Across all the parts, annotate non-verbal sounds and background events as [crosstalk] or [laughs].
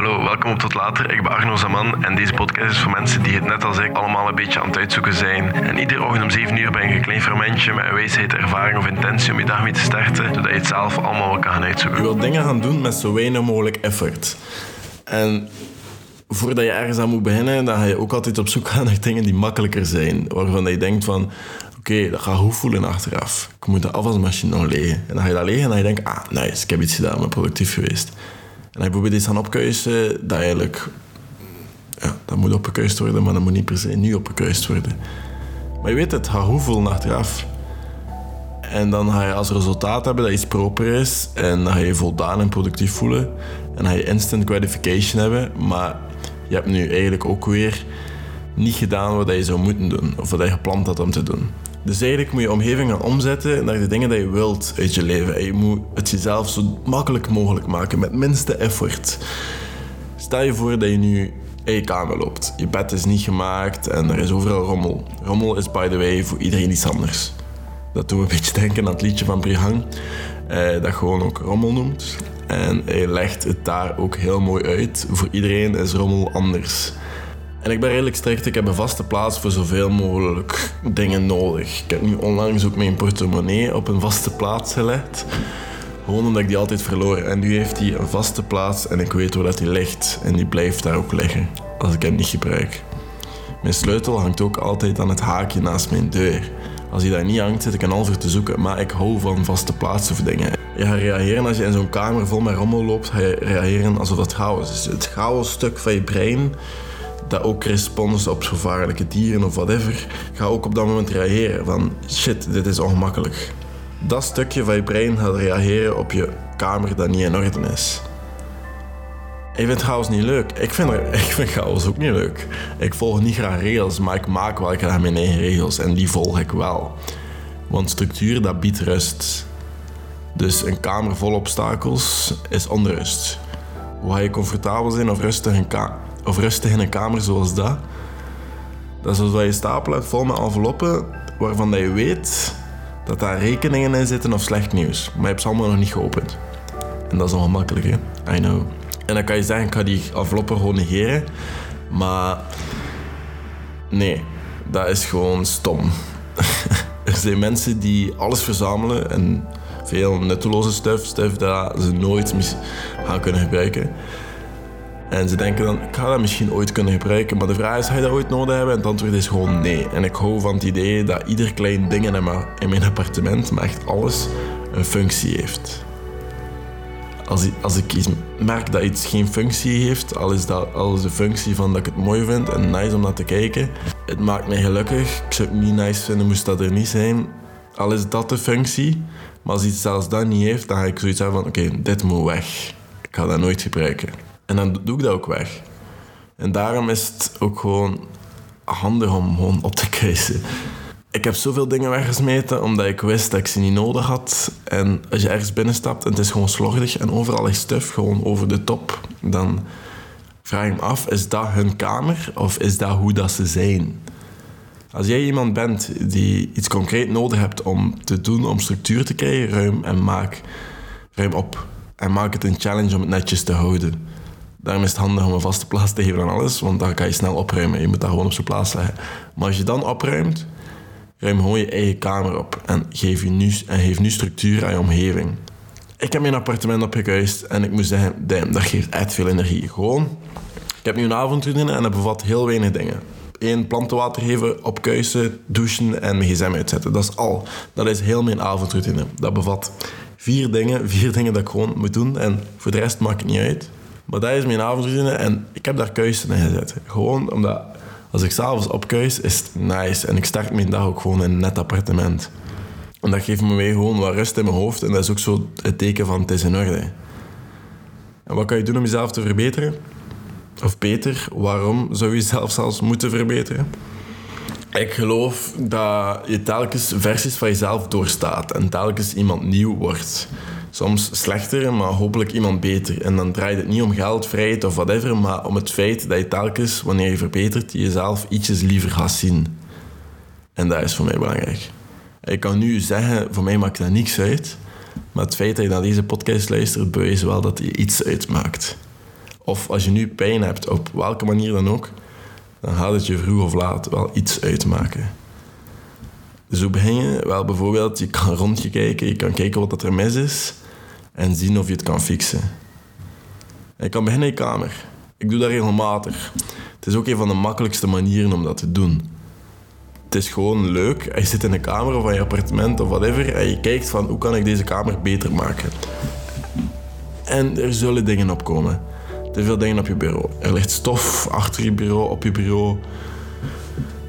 Hallo, welkom op Tot Later. Ik ben Arno Zaman en deze podcast is voor mensen die het net als ik allemaal een beetje aan het uitzoeken zijn. En iedere ochtend om 7 uur ben ik een klein fermentje met een wijsheid, ervaring of intentie om je dag mee te starten, zodat je het zelf allemaal kan gaan uitzoeken. Je wilt dingen gaan doen met zo weinig mogelijk effort. En voordat je ergens aan moet beginnen, dan ga je ook altijd op zoek gaan naar dingen die makkelijker zijn. Waarvan je denkt van, oké, dat gaat goed voelen achteraf. Ik moet de afwasmachine nog legen. En dan ga je dat legen en dan je denkt, ah, nice, ik heb iets gedaan, ik ben productief geweest. En je probeert iets aan opkuisen dat eigenlijk... Ja, dat moet opgekuist worden, maar dat moet niet per se nu opgekuist worden. Maar je weet het, goed voelen achteraf. En dan ga je als resultaat hebben dat iets proper is. En dan ga je je voldaan en productief voelen. En dan ga je instant gratification hebben. Maar je hebt nu eigenlijk ook weer niet gedaan wat je zou moeten doen. Of wat je gepland had om te doen. Dus eigenlijk moet je omgeving gaan omzetten naar de dingen die je wilt uit je leven. En je moet het jezelf zo makkelijk mogelijk maken, met minste effort. Stel je voor dat je nu in je kamer loopt. Je bed is niet gemaakt en er is overal rommel. Rommel is by the way voor iedereen iets anders. Dat doet een beetje denken aan het liedje van Brihang, eh, dat gewoon ook rommel noemt. En hij legt het daar ook heel mooi uit. Voor iedereen is rommel anders. En ik ben redelijk strikt. Ik heb een vaste plaats voor zoveel mogelijk dingen nodig. Ik heb nu onlangs ook mijn portemonnee op een vaste plaats gelegd. Gewoon omdat ik die altijd verloor. En nu heeft hij een vaste plaats en ik weet waar dat hij ligt. En die blijft daar ook liggen als ik hem niet gebruik. Mijn sleutel hangt ook altijd aan het haakje naast mijn deur. Als hij daar niet hangt, zit ik een half te zoeken. Maar ik hou van vaste plaatsen voor dingen. Je gaat reageren als je in zo'n kamer vol met rommel loopt. Ga je reageren alsof het chaos is. Het chaosstuk van je brein dat ook respons op gevaarlijke dieren of whatever, ga ook op dat moment reageren van shit, dit is ongemakkelijk. Dat stukje van je brein gaat reageren op je kamer dat niet in orde is. Ik vind chaos niet leuk. Ik vind, [laughs] ik vind chaos ook niet leuk. Ik volg niet graag regels, maar ik maak wel graag mijn eigen regels en die volg ik wel. Want structuur dat biedt rust. Dus een kamer vol obstakels is onrust. Hoe ga je comfortabel zijn of rustig in, ka of rustig in een kamer zoals dat. Dat is alsof je stapel vol met enveloppen waarvan je weet dat daar rekeningen in zitten of slecht nieuws. Maar je hebt ze allemaal nog niet geopend. En dat is ongemakkelijk, hè? I know. En dan kan je zeggen, ik ga die enveloppen gewoon negeren. Maar nee, dat is gewoon stom. [laughs] er zijn mensen die alles verzamelen en veel nutteloze stuff, stuff dat ze nooit gaan kunnen gebruiken. En ze denken dan, ik ga dat misschien ooit kunnen gebruiken. Maar de vraag is, ga je dat ooit nodig hebben? En het antwoord is gewoon nee. En ik hou van het idee dat ieder klein ding in mijn appartement, maar echt alles, een functie heeft. Als, ik, als ik merk dat iets geen functie heeft, al is, dat, al de functie van dat ik het mooi vind en nice om naar te kijken, het maakt mij gelukkig. Ik zou het niet nice vinden moest dat er niet zijn. Al is dat de functie, maar als iets zelfs dat niet heeft, dan ga ik zoiets hebben van, oké, dit moet weg. Ik ga dat nooit gebruiken. En dan doe ik dat ook weg. En daarom is het ook gewoon handig om gewoon op te kiezen. Ik heb zoveel dingen weggesmeten omdat ik wist dat ik ze niet nodig had. En als je ergens binnenstapt en het is gewoon slordig en overal ligt stuf gewoon over de top, dan vraag ik me af, is dat hun kamer of is dat hoe dat ze zijn? Als jij iemand bent die iets concreet nodig hebt om te doen, om structuur te krijgen, ruim en maak ruim op. En maak het een challenge om het netjes te houden. Daarom is het handig om een vaste plaats te geven aan alles, want dan kan je snel opruimen. Je moet dat gewoon op zijn plaats leggen. Maar als je dan opruimt, ruim gewoon je eigen kamer op en geef, je nu, en geef nu structuur aan je omgeving. Ik heb mijn appartement opgekuist en ik moet zeggen, dat geeft echt veel energie. Gewoon, ik heb nu een avondroutine en dat bevat heel weinig dingen. Eén, plantenwater geven, opkuisen, douchen en mijn gsm uitzetten. Dat is al. Dat is heel mijn avondroutine. Dat bevat vier dingen, vier [laughs] dingen dat ik gewoon moet doen en voor de rest maakt het niet uit. Maar dat is mijn avondroutine en ik heb daar kuisen in gezet. Gewoon omdat als ik s'avonds opkuis, is het nice. En ik start mijn dag ook gewoon in een net appartement. En dat geeft me weer gewoon wat rust in mijn hoofd. En dat is ook zo het teken van het is in orde. En wat kan je doen om jezelf te verbeteren? Of beter, waarom zou je jezelf zelfs moeten verbeteren? Ik geloof dat je telkens versies van jezelf doorstaat en telkens iemand nieuw wordt soms slechter, maar hopelijk iemand beter. En dan draait het niet om geld, vrijheid of whatever, maar om het feit dat je telkens, wanneer je verbetert, jezelf ietsjes liever gaat zien. En dat is voor mij belangrijk. Ik kan nu zeggen, voor mij maakt dat niks uit, maar het feit dat je naar deze podcast luistert, bewijst wel dat je iets uitmaakt. of als je nu pijn hebt, op welke manier dan ook, dan gaat het je vroeg of laat wel iets uitmaken. Je? Wel bijvoorbeeld, je kan rond je kan kijken wat er mis is en zien of je het kan fixen. je kan beginnen in je kamer. Ik doe dat regelmatig. Het is ook een van de makkelijkste manieren om dat te doen. Het is gewoon leuk. Je zit in een kamer of in je appartement of whatever en je kijkt van hoe kan ik deze kamer beter maken. En er zullen dingen opkomen. Te veel dingen op je bureau. Er ligt stof achter je bureau, op je bureau.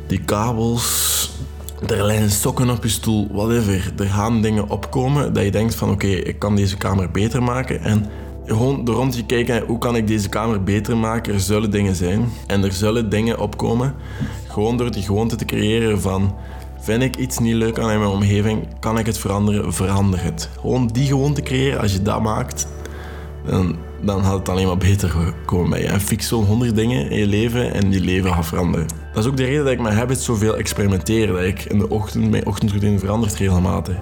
Die kabels. Er liggen sokken op je stoel, whatever. Er gaan dingen opkomen dat je denkt van oké, ik kan deze kamer beter maken. En gewoon door rond te kijken, hoe kan ik deze kamer beter maken? Er zullen dingen zijn. En er zullen dingen opkomen. Gewoon door die gewoonte te creëren van... Vind ik iets niet leuk aan mijn omgeving? Kan ik het veranderen? Verander het. Gewoon die gewoonte creëren. Als je dat maakt, dan, dan gaat het alleen maar beter komen bij je. En fix zo'n honderd dingen in je leven en je leven gaat veranderen. Dat is ook de reden dat ik met habits zoveel experimenteer. Dat ik in de ochtend, mijn ochtendroutine verandert regelmatig.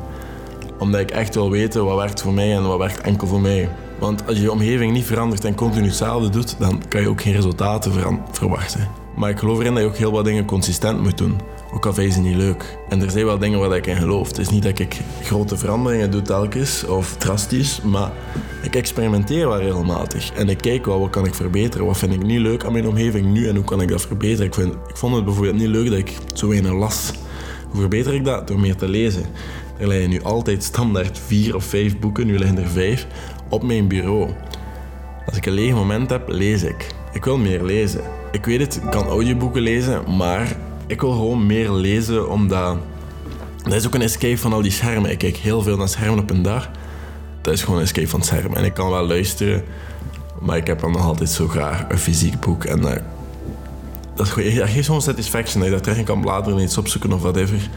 Omdat ik echt wil weten wat werkt voor mij en wat werkt enkel voor mij. Want als je je omgeving niet verandert en continu hetzelfde doet, dan kan je ook geen resultaten verwachten. Maar ik geloof erin dat je ook heel wat dingen consistent moet doen. Ook al vind je ze niet leuk. En er zijn wel dingen waar ik in geloof. Het is niet dat ik grote veranderingen doe telkens of drastisch, maar ik experimenteer wel regelmatig. En ik kijk wel wat kan ik verbeteren. Wat vind ik niet leuk aan mijn omgeving nu en hoe kan ik dat verbeteren. Ik, vind, ik vond het bijvoorbeeld niet leuk dat ik zo weinig las. Hoe verbeter ik dat? Door meer te lezen. Er liggen nu altijd standaard vier of vijf boeken, nu liggen er vijf, op mijn bureau. Als ik een leeg moment heb, lees ik. Ik wil meer lezen. Ik weet het, ik kan audioboeken lezen, maar ik wil gewoon meer lezen omdat... Dat is ook een escape van al die schermen. Ik kijk heel veel naar schermen op een dag. Dat is gewoon een escape van schermen. En ik kan wel luisteren, maar ik heb dan nog altijd zo graag een fysiek boek. En uh, dat, geeft zo'n satisfaction dat je daar terug kan bladeren en iets opzoeken of whatever.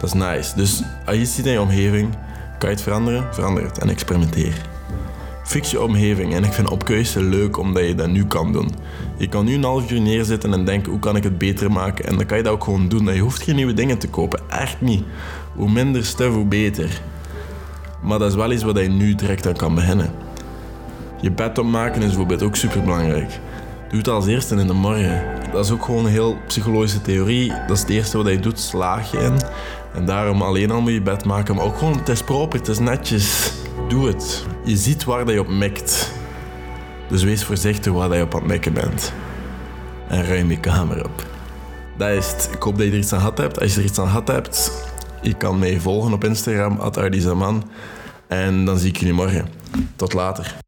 Dat is nice. Dus als je ziet in je omgeving, kan je het veranderen? Verander het en experimenteer. Fix je omgeving en ik vind opkuisen leuk omdat je dat nu kan doen. Je kan nu een half uur neerzitten en denken hoe kan ik het beter maken en dan kan je dat ook gewoon doen. Je hoeft geen nieuwe dingen te kopen, echt niet. Hoe minder stuff, hoe beter. Maar dat is wel iets wat je nu direct aan kan beginnen. Je bed opmaken is bijvoorbeeld ook super belangrijk. Doe het als eerste in de morgen. Dat is ook gewoon een heel psychologische theorie. Dat is het eerste wat je doet, slaag je in. En daarom alleen al moet je bed maken, maar ook gewoon, het is proper, het is netjes. Doe het. Je ziet waar je op mikt. Dus wees voorzichtig waar je op aan het mikken bent. En ruim je kamer op. Dat is het. Ik hoop dat je er iets aan gehad hebt. Als je er iets aan gehad hebt, je kan mij volgen op Instagram, Ardizaman. En dan zie ik jullie morgen. Tot later.